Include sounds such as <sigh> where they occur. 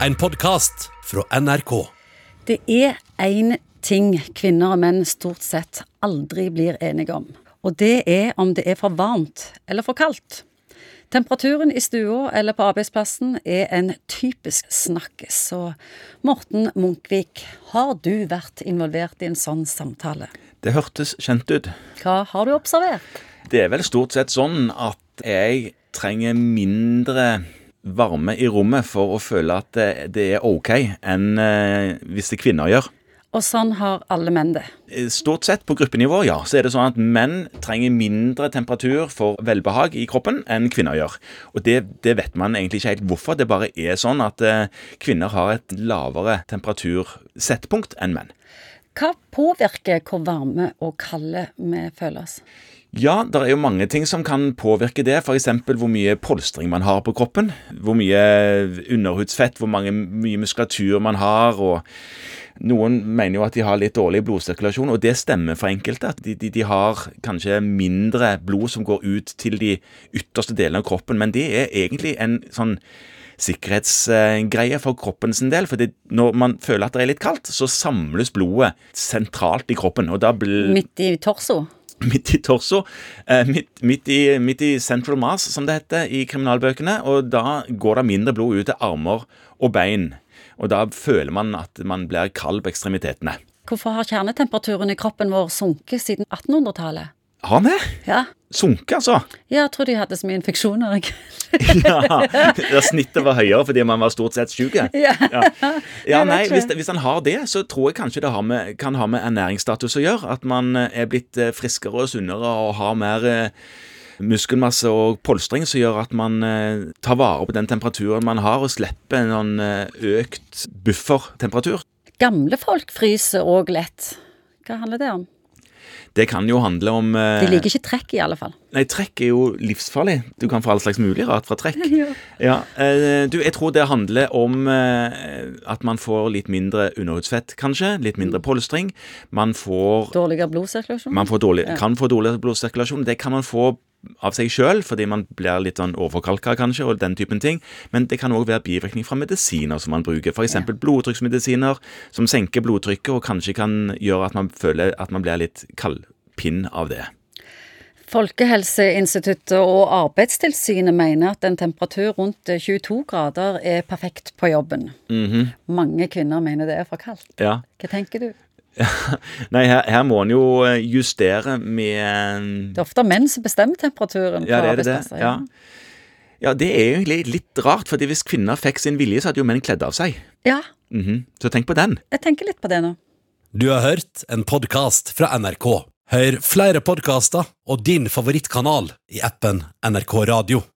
en podkast fra NRK. Det er én ting kvinner og menn stort sett aldri blir enige om. Og det er om det er for varmt eller for kaldt. Temperaturen i stua eller på arbeidsplassen er en typisk snakkes. Så Morten Munkvik, har du vært involvert i en sånn samtale? Det hørtes kjent ut. Hva har du observert? Det er vel stort sett sånn at jeg trenger mindre varme i rommet for å føle at det, det er OK, enn eh, hvis det kvinner gjør. Og sånn har alle menn det. Eh, Stort sett på gruppenivå, ja, så er det sånn at menn trenger mindre temperatur for velbehag i kroppen enn kvinner gjør. Og det, det vet man egentlig ikke helt hvorfor. Det bare er sånn at eh, kvinner har et lavere temperatursettpunkt enn menn. Hva påvirker hvor varme og kalde vi føler oss? Ja, det er jo mange ting som kan påvirke det. F.eks. hvor mye polstring man har på kroppen. Hvor mye underhudsfett, hvor mange, mye muskulatur man har. og Noen mener jo at de har litt dårlig blodsirkulasjon, og det stemmer for enkelte. at de, de, de har kanskje mindre blod som går ut til de ytterste delene av kroppen. Men det er egentlig en sånn sikkerhetsgreie for kroppen sin del. For når man føler at det er litt kaldt, så samles blodet sentralt i kroppen. og da blir... Midt i torso? <clears throat> midt i torso. Eh, midt, midt, i, midt, i, central mass, som det heter i kriminalbøkene. Og da går det mindre blod ut til armer og bein. Og da føler man at man blir kald på ekstremitetene. Hvorfor har kjernetemperaturen i kroppen vår sunket siden 1800-tallet? Har vi? Ja. Sunket, altså? Ja, jeg tror de hadde så mye infeksjoner. <laughs> ja, Snittet var høyere fordi man var stort sett syk? Ja. <laughs> ja. ja nei, hvis, hvis han har det, så tror jeg kanskje det med, kan ha med ernæringsstatus å gjøre. At man eh, er blitt eh, friskere og sunnere og har mer eh, muskelmasse og polstring som gjør at man tar vare på den temperaturen man har, og slipper en sånn økt buffertemperatur. Gamle folk fryser òg lett. Hva handler det om? Det kan jo handle om eh, De liker ikke trekk, i alle fall. Nei, trekk er jo livsfarlig. Du kan få all slags mulig rart fra trekk. <laughs> ja. ja eh, du, jeg tror det handler om eh, at man får litt mindre underhudsfett, kanskje. Litt mindre mm. polstring. Man får Dårligere blodsirkulasjon? Man dårlig, ja. kan få dårligere blodsirkulasjon. Det kan man få av seg sjøl, fordi man blir litt sånn overkalka, kanskje, og den typen ting. Men det kan òg være bivirkning fra medisiner som man bruker. F.eks. Ja. blodtrykksmedisiner som senker blodtrykket og kanskje kan gjøre at man føler at man blir litt kaldpinn av det. Folkehelseinstituttet og Arbeidstilsynet mener at en temperatur rundt 22 grader er perfekt på jobben. Mm -hmm. Mange kvinner mener det er for kaldt. Ja. Hva tenker du? <laughs> Nei, her, her, må en jo eh, justere med Det er ofte menn som bestemmer temperaturen ja, arbeidsplasser. Ja. ja, det er egentlig litt rart, fordi hvis kvinner fikk sin vilje, så hadde jo menn kledd av seg. Ja. Mm -hmm. Så tenk på den. Jeg tenker litt på det nå. Du har hørt en podkast fra NRK. Hør flere podkaster og din favorittkanal i appen NRK Radio.